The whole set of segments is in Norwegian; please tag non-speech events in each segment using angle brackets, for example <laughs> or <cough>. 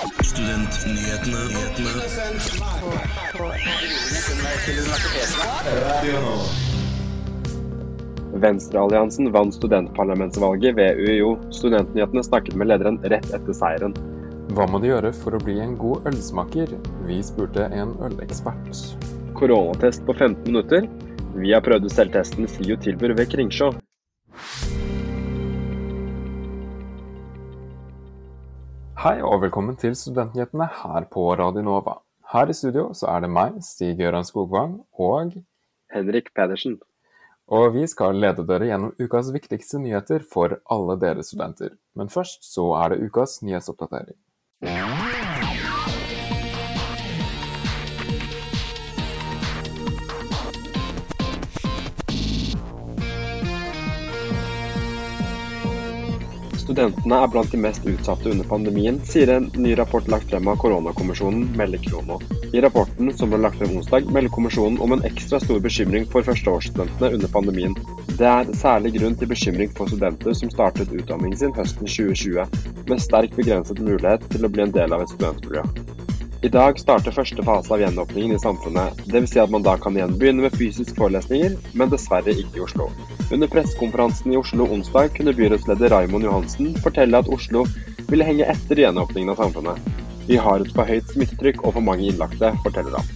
Studentnyhetene. Venstrealliansen vant studentparlamentsvalget ved UiO. Studentnyhetene snakket med lederen rett etter seieren. Hva må de gjøre for å bli en god ølsmaker? Vi spurte en ølekspert. Koronatest på 15 minutter. Vi har prøvd ut selvtesten SIO tilbyr ved Kringsjå. Hei og velkommen til Studentnyhetene her på Radio Nova. Her i studio så er det meg, Stig-Gøran Skogvang, og Henrik Pedersen. Og vi skal lede dere gjennom ukas viktigste nyheter for alle dere studenter. Men først så er det ukas nyhetsoppdatering. Studentene er blant de mest utsatte under pandemien, sier en ny rapport lagt frem av koronakommisjonen, melder Krono. I rapporten som ble lagt frem onsdag, melder kommisjonen om en ekstra stor bekymring for førsteårsstudentene under pandemien. Det er særlig grunn til bekymring for studenter som startet utdanningen sin høsten 2020, med sterkt begrenset mulighet til å bli en del av et studentmiljø. I dag starter første fase av gjenåpningen i samfunnet. Dvs. Si at man da kan igjen begynne med fysiske forelesninger, men dessverre ikke i Oslo. Under pressekonferansen i Oslo onsdag kunne byrådsleder Raimond Johansen fortelle at Oslo ville henge etter gjenåpningen av samfunnet. Vi har et for høyt smittetrykk og for mange innlagte, forteller han.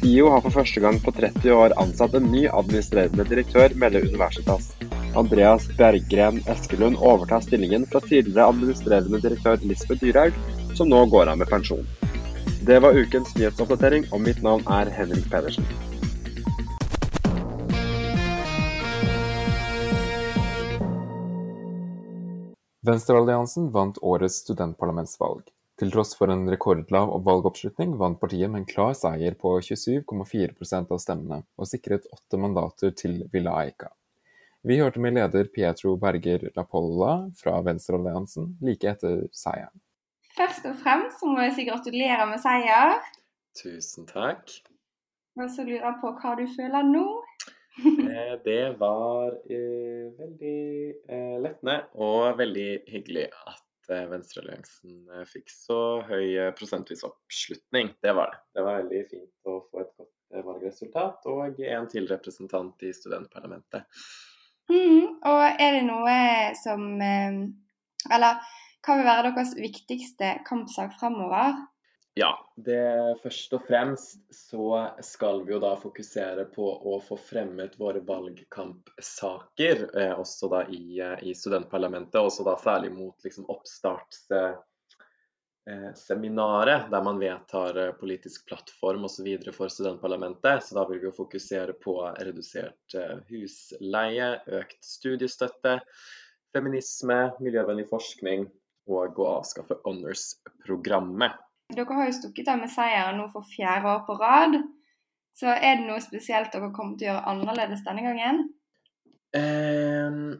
SIO har for første gang på 30 år ansatt en ny administrerende direktør, melder Universitas. Andreas Berggren Eskelund overtar stillingen fra tidligere administrerende direktør Lisbeth Dyrhaug, som nå går av med pensjon. Det var ukens nyhetsoppdatering, og mitt navn er Henrik Pedersen. Venstrealliansen vant årets studentparlamentsvalg. Til tross for en rekordlav valgoppslutning vant partiet med en klar seier på 27,4% av stemmene, og sikret åtte mandater til Villa Eica. Vi hørte med leder Pietro Berger Lapolla fra Venstrealliansen like etter seieren. Først og fremst så må jeg si gratulerer med seier. Tusen takk. Og så lurer jeg på hva du føler nå? Eh, det var uh, veldig uh, lettende og veldig hyggelig at uh, Venstrealliansen fikk så høy prosentvis oppslutning. Det var det. Det var veldig fint å få et godt valgresultat og en til representant i studentparlamentet. Mm, og er det noe som Eller hva vil være deres viktigste kampsak framover? Ja, det først og fremst så skal vi jo da fokusere på å få fremmet våre valgkampsaker, eh, også da i, eh, i studentparlamentet, også da særlig mot liksom oppstartsseminaret, eh, der man vedtar eh, politisk plattform osv. for studentparlamentet. Så da vil vi jo fokusere på redusert eh, husleie, økt studiestøtte, feminisme, miljøvennlig forskning og å avskaffe honors-programmet. Dere har jo stukket av med seier nå for fjerde år på rad. Så er det noe spesielt dere kommer til å gjøre annerledes denne gangen? Ehm,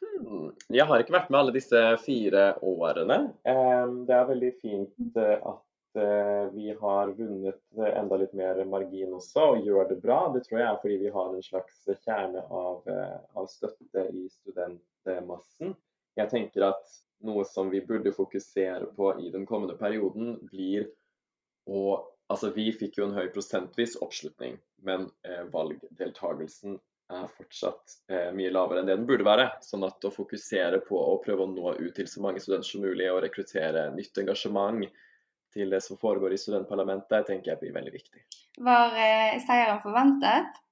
hmm, jeg har ikke vært med alle disse fire årene. Ehm, det er veldig fint eh, at eh, vi har vunnet eh, enda litt mer margin også, og gjør det bra. Det tror jeg er fordi vi har en slags kjerne av, av støtte i studentmassen. Jeg tenker at noe som vi burde fokusere på i den kommende perioden, blir å Altså, vi fikk jo en høy prosentvis oppslutning, men eh, valgdeltagelsen er fortsatt eh, mye lavere enn det den burde være. Sånn at å fokusere på å prøve å nå ut til så mange studenter som mulig og rekruttere nytt engasjement til det som foregår i studentparlamentet, tenker jeg blir veldig viktig. Var eh, seieren forventet?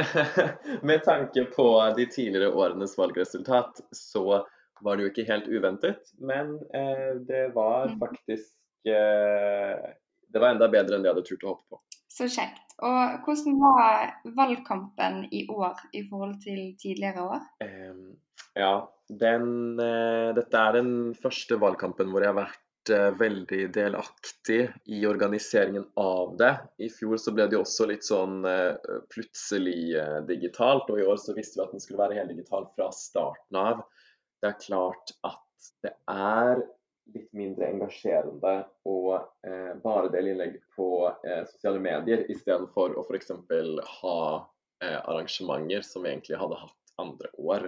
<laughs> Med tanke på de tidligere årenes valgresultat, så var det jo ikke helt uventet. Men eh, det var faktisk eh, Det var enda bedre enn det jeg hadde turt å håpe på. Så kjekt. Og hvordan var valgkampen i år i forhold til tidligere år? Eh, ja, den, eh, dette er den første valgkampen hvor jeg har vært eh, veldig delaktig i organiseringen av det. I fjor så ble det jo også litt sånn eh, plutselig digitalt, og i år så visste vi at den skulle være helt digital fra starten av. Det er klart at det er litt mindre engasjerende å eh, bare dele innlegg på eh, sosiale medier istedenfor å f.eks. ha eh, arrangementer som vi egentlig hadde hatt andre år.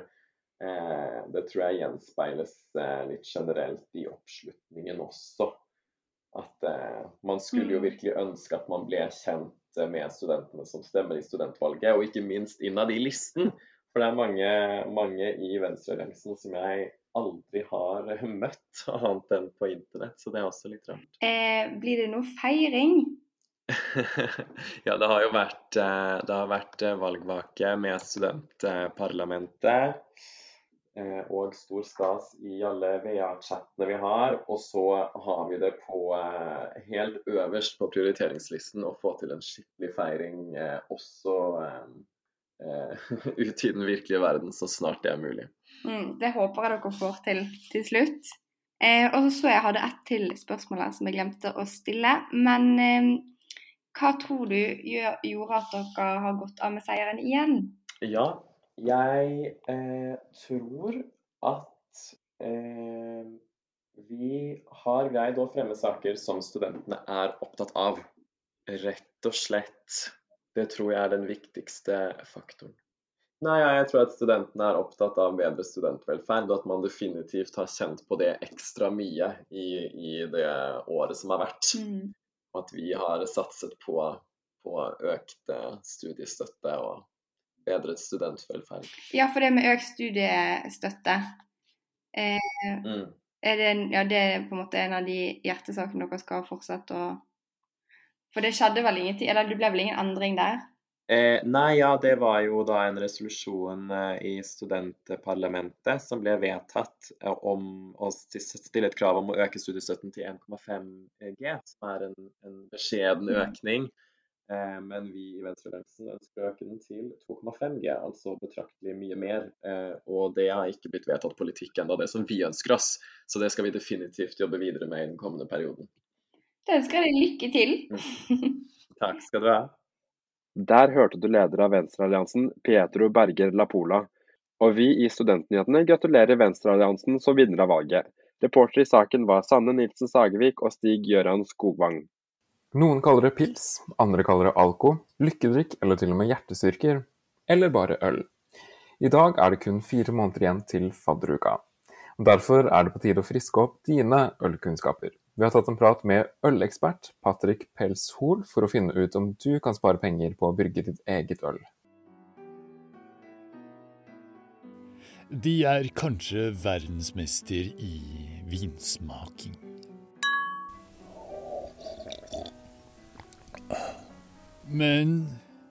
Eh, det tror jeg gjenspeiles eh, litt generelt i oppslutningen også. At Man skulle jo Mm. virkelig ønske at man ble kjent med studentene som stemmer i studentvalget, og ikke minst innad i listen. For det er mange, mange i venstrealliansen som jeg aldri har <laughs> møtt, annet enn på internett. Så det er også litt rart. Eh, blir det noe feiring? <laughs> ja, det har jo vært, eh, det har vært eh, valgvake med studentparlamentet. eh, Og stor stas i alle VA-chattene vi har. Og så har vi det på helt øverst på prioriteringslisten å få til en skikkelig feiring også eh, <laughs> eh, i den virkelige verden så snart det er mulig. Mm, det håper jeg dere får til til slutt. Eh, og så jeg hadde ett til spørsmål her som jeg glemte å stille. Men eh, hva tror du gjør, gjorde at dere har gått av med seieren igjen? Ja, jeg eh, tror at eh, vi har greid å fremme saker som studentene er opptatt av. Rett og slett. Det tror jeg er den viktigste faktoren. Nei, ja, jeg tror at studentene er opptatt av bedre studentvelferd, og at man definitivt har kjent på det ekstra mye i, i det året som har vært. Mm. At vi har satset på, på økt eh, studiestøtte og bedret studentvelferd. Ja, for det med økt studiestøtte eh, Mm. er det, ja, det er på en måte en av de hjertesakene dere skal fortsette å For det skjedde vel ingenting, eller det ble vel ingen endring der? Eh, nei, ja, det var jo da en resolusjon eh, i studentparlamentet som ble vedtatt eh, om å stille et krav om å øke studiestøtten til 1,5 G, som er en, en beskjeden Mm. økning. Eh, men vi i Venstrealliansen ønsker å øke den til 2,5 G, altså betraktelig mye mer. Eh, og det har ikke blitt vedtatt politikk ennå, det som vi ønsker oss. Så det skal vi definitivt jobbe videre med i den kommende perioden. Da ønsker jeg deg lykke til. <laughs> Takk skal du ha. Der hørte du leder av Venstrealliansen, Pietro Berger Lapola. Og vi i Studentnyhetene gratulerer Venstrealliansen som vinner av valget. Reporter i saken var Sanne Nilsen Sagevik og Stig Gøran Skogvang. Noen kaller det pils, andre kaller det alko, lykkedrikk eller til og med hjertestyrker. Eller bare øl. I dag er det kun fire måneder igjen til fadderuka. Derfor er det på tide å friske opp dine ølkunnskaper. Vi har tatt en prat med ølekspert Patrick Pelshol for å finne ut om du kan spare penger på å brygge ditt eget øl. De er kanskje verdensmester i vinsmaking. Men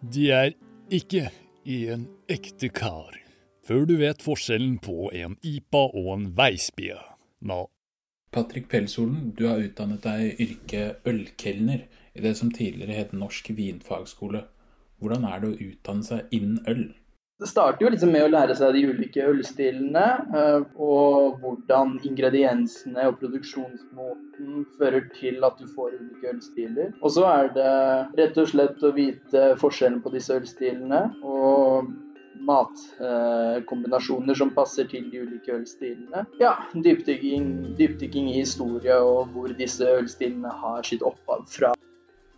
de er ikke i en ekte kar, før du vet forskjellen på en IPA og en Weissbier. Nå, Patrick Pelsolen, du har utdannet deg i yrket ølkelner i det som tidligere het Norsk vinfagskole. Hvordan er det å utdanne seg innen øl? Det starter jo liksom med å lære seg de ulike ølstilene, eh, og hvordan ingrediensene og produksjonsmåten fører til at du får ulike ølstiler. Og så er det rett og slett å vite forskjellen på disse ølstilene, og matkombinasjoner som passer til de ulike ølstilene. Ja, dypdykking, dypdykking i historie og hvor disse ølstilene har sitt opphav fra.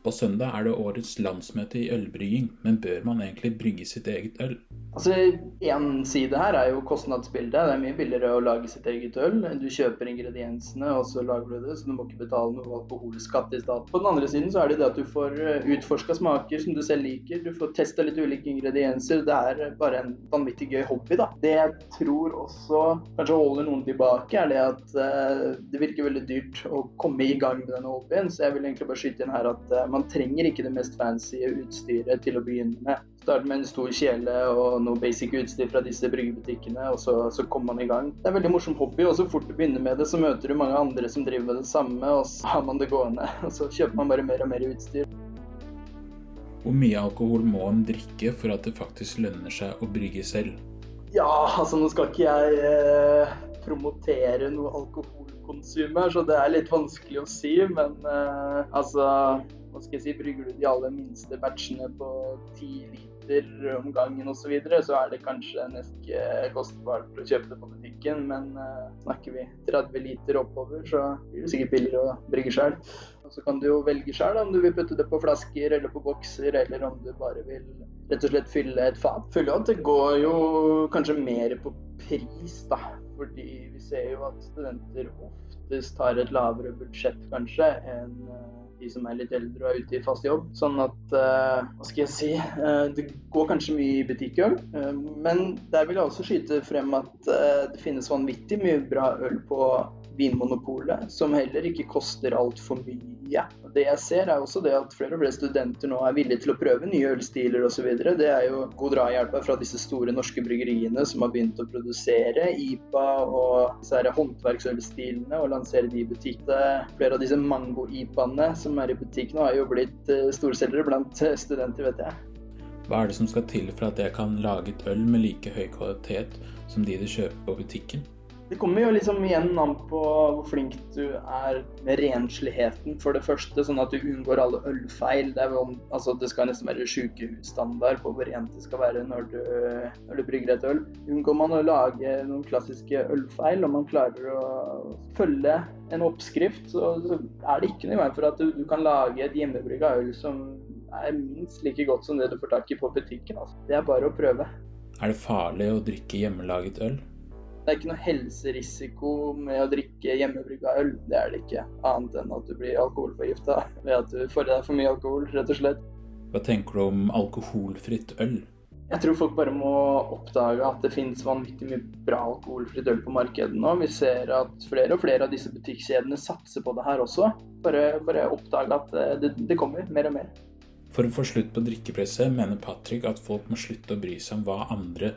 På søndag er det årets landsmøte i ølbrygging, men bør man egentlig brygge sitt eget øl? Altså, En side her er jo kostnadsbildet. Det er mye billigere å lage sitt eget øl. Du kjøper ingrediensene, og så lager du det, så du må ikke betale noe alkoholskatt i staten. På den andre siden så er det det at du får utforska smaker som du selv liker. Du får testa litt ulike ingredienser. Det er bare en vanvittig gøy hobby, da. Det jeg tror også kanskje holder noen tilbake, er det at eh, det virker veldig dyrt å komme i gang med denne hobbyen. Så jeg vil egentlig bare skyte inn her at eh, man trenger ikke det mest fancy utstyret til å begynne med. Start med en stor kjele og noe basic utstyr fra disse bryggebutikkene, og så, så kommer man i gang. Det er en veldig morsom hobby, og så fort du begynner med det, så møter du mange andre som driver med det samme, og så har man det gående. <laughs> Og så kjøper man bare mer og mer utstyr. Hvor mye alkohol må en drikke for at det faktisk lønner seg å brygge selv? Ja, altså nå skal ikke jeg eh, promotere noe alkoholkonsum her, så det er litt vanskelig å si. Men eh, altså, hva skal jeg si, brygger du de aller minste batchene på ti liter om gangen osv., så, videre, så er det kanskje nesten ikke kostbart å kjøpe det på butikken. Men uh, snakker vi 30 liter oppover, så blir det sikkert billigere å brygge sjøl. Og så kan du jo velge sjøl om du vil putte det på flasker eller på bokser, eller om du bare vil rett og slett fylle et fat. Føler at det går jo kanskje mer på pris, da. Fordi vi ser jo at studenter oftest har et lavere budsjett kanskje enn de som er litt eldre og er ute i fast jobb. Sånn at uh, Hva skal jeg si? Uh, det går kanskje mye i butikkøl, uh, men der vil jeg også skyte frem at det finnes vanvittig mye bra øl på Vinmonopolet, som heller ikke koster altfor mye. Det jeg ser er også det at flere og flere studenter nå er villige til å prøve nye ølstiler osv. Det er jo god drahjelp fra disse store norske bryggeriene som har begynt å produsere IPA og disse håndverksølstilene og lansere de i butikk. Flere av disse mango-IPA-ene som er i butikk nå, har jo blitt eh, storselgere blant eh, studenter, vet jeg. Hva er det som skal til for at jeg kan lage et øl med like høy kvalitet som de de kjøper på butikken? Det kommer jo liksom igjen an på hvor flink du er med rensligheten, for det første. Sånn at du unngår alle ølfeil. Det, vel, altså, det skal nesten være sykehusstandard på hvor rent det skal være når du, når du brygger et øl. Unngår man å lage noen klassiske ølfeil, og man klarer å følge en oppskrift, så, så er det ikke noe i veien for at du, du, kan lage et hjemmebrygga øl som er minst like godt som det du får tak i på butikken. Altså. Det er bare å prøve. Er det farlig å drikke hjemmelaget øl? Det er ikke noe helserisiko med å drikke hjemmebrygga øl. Det er det ikke. Annet enn at du blir alkoholforgifta ved at du får i deg for mye alkohol, rett og slett. Hva tenker du om alkoholfritt øl? Jeg tror folk bare må oppdage at det finnes vanvittig mye bra alkoholfritt øl på markedet nå. Vi ser at flere og flere av disse butikkjedene satser på det her også. Bare, bare oppdage at det, det kommer mer og mer. For å få slutt på drikkepresset mener Patrick at folk må slutte å bry seg om hva andre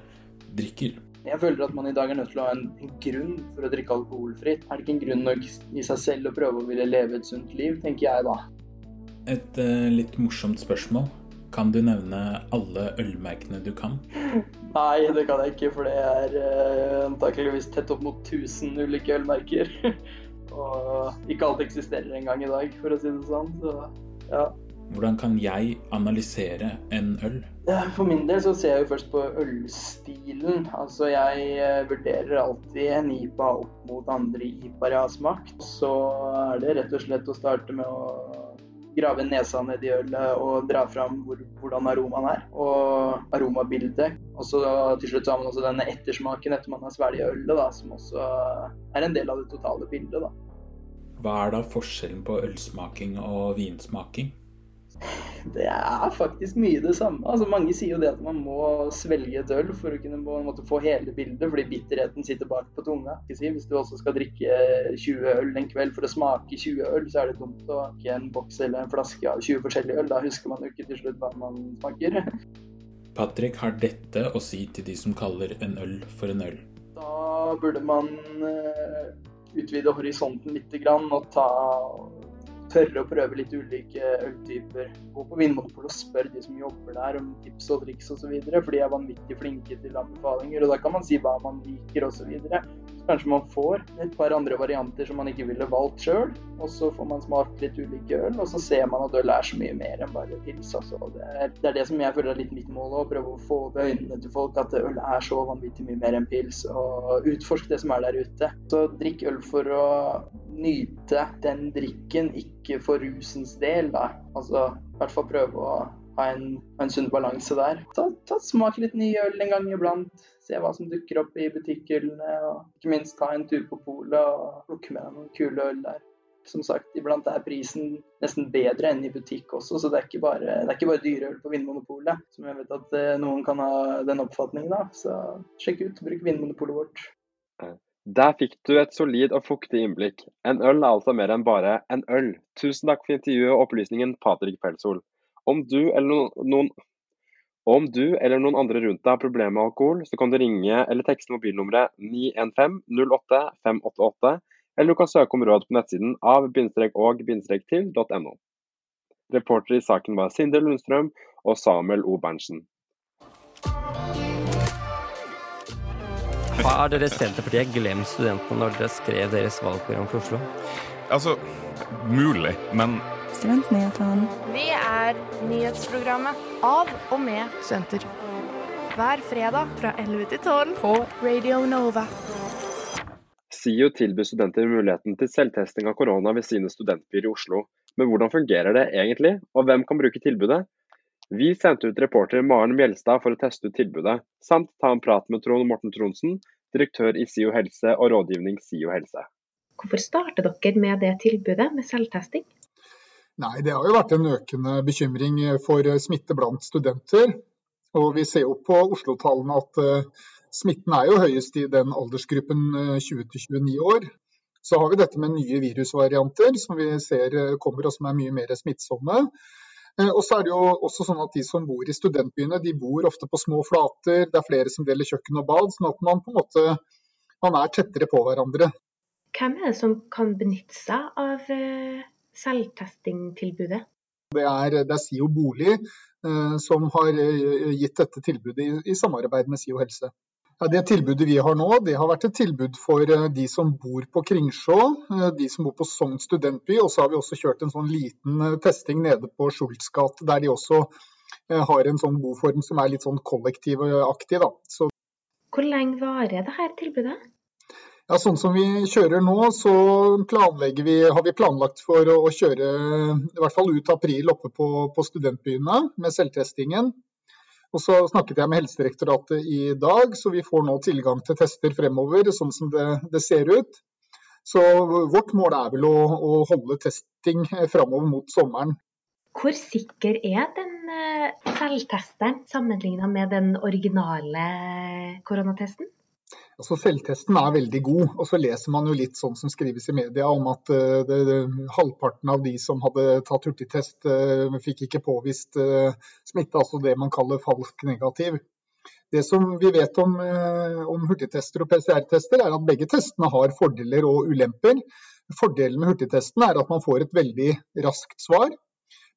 drikker. Jeg føler at man i dag er nødt til å ha en, en, grunn for å drikke alkoholfritt. Er det ikke en grunn nok i seg selv å prøve å ville leve et sunt liv, tenker jeg da. Et uh, litt morsomt spørsmål. Kan du nevne alle ølmerkene du kan? <laughs> Nei, det kan jeg ikke, for det er uh, antakeligvis tett opp mot 1000 ulike ølmerker. <laughs> Og ikke alt eksisterer engang i dag, for å si det sånn. Så ja. Hvordan kan jeg analysere en øl? For min del så ser jeg jo først på ølstilen. Altså jeg eh, vurderer alltid en IPA opp mot andre IPA-er jeg har smakt. Så er det rett og slett å starte med å grave nesa ned i ølet og dra fram hvor, hvordan aromaen er. Og aromabildet. Og så til slutt så har man også denne ettersmaken etter man har svelget ølet, da, som også er en del av det totale bildet. da. Hva er da forskjellen på ølsmaking og vinsmaking? Det er faktisk mye det samme. Altså, mange sier jo det at man må svelge et øl for å kunne måte, få hele bildet, fordi bitterheten sitter bak på tunga. Hvis du også skal drikke 20 øl en kveld for å smake 20 øl, så er det dumt å ikke en boks eller en flaske av 20 forskjellige øl. Da husker man jo ikke til slutt hva man smaker. <laughs> Patrick har dette å si til de som kaller en øl for en øl. Da burde man uh, utvide horisonten litt og ta tørre å prøve litt ulike øltyper. Gå på Vinmonopolet og spør de som jobber der om tips og triks osv. For de er vanvittig flinke til anbefalinger. Og da kan man si hva man liker osv. Kanskje man får et par andre varianter som man ikke ville valgt sjøl. Og så får man smakt litt ulike øl, og så ser man at øl er så mye mer enn bare pils. Altså. Det, er, det, er, det som jeg føler er litt mitt mål, å prøve å få opp øynene til folk at øl er så vanvittig mye mer enn pils. Og utforsk det som er der ute. Så drikk øl for å nyte den drikken, ikke for rusens del, da. Altså i hvert fall prøve å ha en, en sunn balanse der. Ta, ta Smak litt ny øl en gang iblant se hva som dukker opp i butikkhyllene. Og ikke minst ta en tur på polet og plukke med deg noen kule øl der. Som sagt, iblant er prisen nesten bedre enn i butikk også, så det er ikke bare, det er ikke bare dyreøl på Vinmonopolet. Som jeg vet at eh, noen kan ha den oppfatningen av. Så sjekk ut, bruk Vinmonopolet vårt. Der fikk du et solid og fuktig innblikk. En øl er altså mer enn bare en øl. Tusen takk for intervjuet og opplysningen, Patrick Pelshol. Om du eller noen om du eller noen andre rundt deg har problemer med alkohol, så kan du ringe eller tekste mobilnummeret 915 08 588, eller du kan søke om råd på nettsiden av-og-til.no. Reporter i saken var Sindre Lundstrøm og Samuel O. Berntsen. Har dere Senterpartiet glemt studentene når dere skrev deres valgprogram for Oslo? Altså, mulig, men Studentnyhetene. Vi er nyhetsprogrammet av og med studenter. Hver fredag fra 11 til 12 på Radio Nova. SIO tilbyr studenter muligheten til selvtesting av korona ved sine studentbyer i Oslo. Men hvordan fungerer det egentlig, og hvem kan bruke tilbudet? Vi sendte ut reporter Maren Mjelstad for å teste ut tilbudet, samt ta en prat med Trond Morten Tronsen, direktør i SIO helse og rådgivning SIO helse. Hvorfor starter dere med det tilbudet med selvtesting? Nei, Det har jo vært en økende bekymring for smitte blant studenter. Og Vi ser jo på Oslo-tallene at uh, smitten er jo høyest i den aldersgruppen uh, 20-29 år. Så har vi dette med nye virusvarianter som vi ser uh, kommer og som er mye mer smittsomme. Og så er det jo også sånn at De som bor i studentbyene, de bor ofte på små flater. Det er flere som deler kjøkken og bad, sånn at man på en måte man er tettere på hverandre. Hvem er det som kan benytte seg av selvtestingtilbudet? Det er, det er SIO bolig eh, som har eh, gitt dette tilbudet i, i samarbeid med SIO helse. Det tilbudet vi har nå, det har vært et tilbud for eh, de som bor på Kringsjå, eh, de som bor på Sogn studentby. Og så har vi også kjørt en sånn liten testing nede på Schultz gate, der de også har en sånn boform som er litt sånn kollektivaktig. Da. Så Hvor lenge varer dette tilbudet? Ja, Sånn som vi kjører nå, så vi, har vi planlagt for å, kjøre i hvert fall ut april oppe på, på studentbyene med selvtestingen. Og så snakket jeg med Helsedirektoratet i dag, så vi får nå tilgang til tester fremover, sånn som det, det ser ut. Så vårt mål er vel å, å holde testing fremover mot sommeren. Hvor sikker er den eh, selvtesteren sammenlignet med den originale koronatesten? Altså Selvtesten er veldig god, og så leser man jo litt sånn som skrives i media om at uh, det, det, halvparten av de som hadde tatt hurtigtest, uh, fikk ikke påvist uh, smitte, altså det man kaller falsk negativ. Det som vi vet om, om hurtigtester og PCR-tester, er at begge testene har fordeler og ulemper. Fordelen med hurtigtesten er at man får et veldig raskt svar.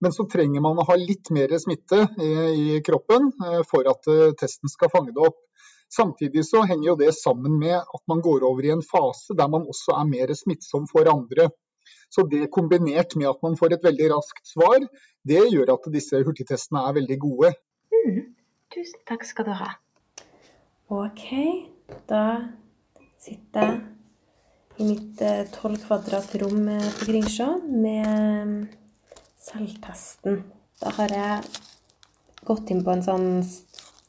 Men så trenger man å ha litt mer smitte i, kroppen for at testen skal fange det opp. Samtidig så henger jo det sammen med at man går over i en fase der man også er mer smittsom for andre. Så det kombinert med at man får et veldig raskt svar, det gjør at disse hurtigtestene er veldig gode. Mm. Tusen takk skal du ha. Ok, da sitter jeg i mitt eh, tolv kvadrat rom eh, på Kringsjå med mm, selvtesten. Da har jeg gått inn på en sånn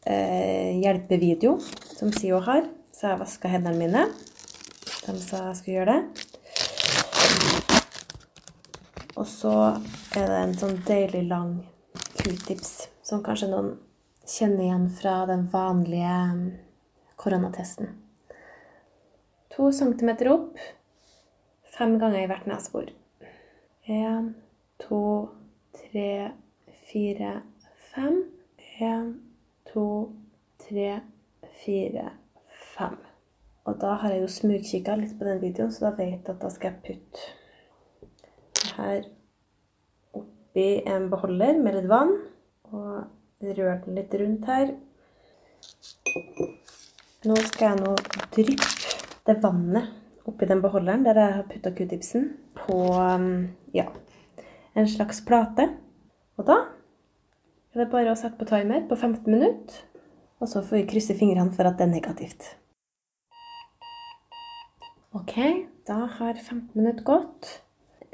eh, hjelpevideo som SIO har. Så jeg vaska hendene mine. De sa jeg skulle gjøre det. Og så er det en sånn deilig lang q-tips som kanskje noen kjenner igjen fra den vanlige mm, koronatesten. To centimeter opp, fem ganger i hvert nesebor. Én, to, tre, fire, fem. Én, to, tre, fire, fem. Og da har jeg jo smugkikka litt på den videoen, så da vet jeg at da skal jeg putte det her oppi en beholder med litt vann. Og rør den litt rundt her. Nå skal jeg nå dryppe det vannet oppi den beholderen der jeg har putta q-tipsen, på ja, en slags plate. Og da er det bare å sette på timer på 15 minutter. Og så får vi krysse fingrene for at det er negativt. Ok, da har 15 minutter gått.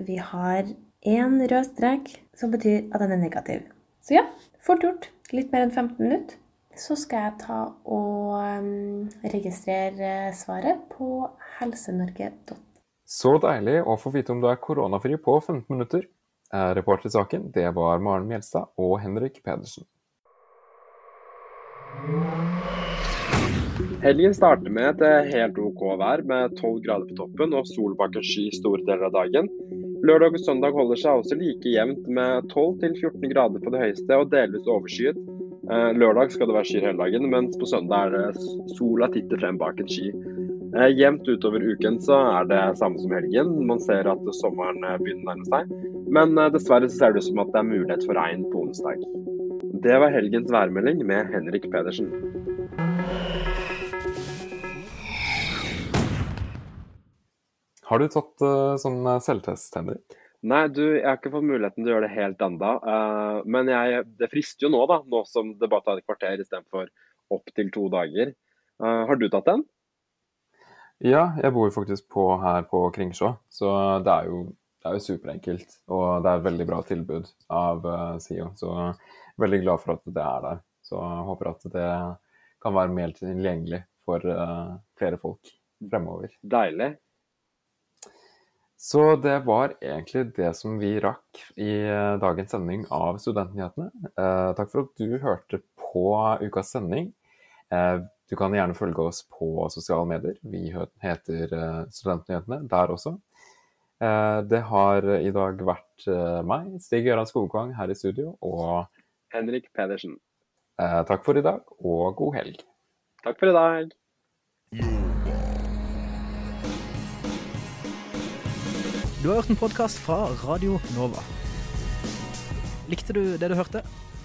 Vi har én rød strek, som betyr at den er negativ. Så ja, fort gjort. Litt mer enn 15 minutter. Så skal jeg ta og um, registrere svaret på helsenorge.no. Så deilig å få vite om du er koronafri på 15 minutter. Reporter i saken det var Maren Mjelstad og Henrik Pedersen. Helgen starter med et eh, helt OK vær med 12 grader på toppen og sol bak en sky store deler av dagen. Lørdag og søndag holder seg også like jevnt med 12-14 grader på det høyeste og delvis overskyet. Eh, lørdag skal det være skyer hele dagen, mens på søndag er det sola titter frem bak en sky. Eh, jevnt utover uken så er det samme som helgen. Man ser at sommeren eh, begynner å nærme seg. Men eh, dessverre så ser det ut som at det er mulighet for regn på onsdag. Det var helgens værmelding med Henrik Pedersen. Har du tatt uh, sånn selvtest, Henrik? Nei, du, jeg har ikke fått muligheten til å gjøre det helt enda. Uh, men jeg, det frister jo nå, da. Nå som det bare tar et kvarter istedenfor opptil to dager. Uh, har du tatt den? Ja, jeg bor faktisk på, her på Kringsjå, så det er jo, det er jo superenkelt. Og det er et veldig bra tilbud av uh, SIO, så veldig glad for at det er der. Så håper at det kan være mer tilgjengelig for uh, flere folk fremover. Deilig. Så det var egentlig det som vi rakk i eh, dagens sending av Studentnyhetene. Eh, takk for at du hørte på ukas sending. Du kan gjerne følge oss på sosiale medier. Vi heter eh, Studentnyhetene der også. Eh, det har i dag vært eh, meg, Stig Gøran Skogvang, her i studio, og Henrik Pedersen. eh, takk for i dag, og god helg. Takk for i dag. Du har hørt en podkast fra Radio Nova. Likte du det du hørte?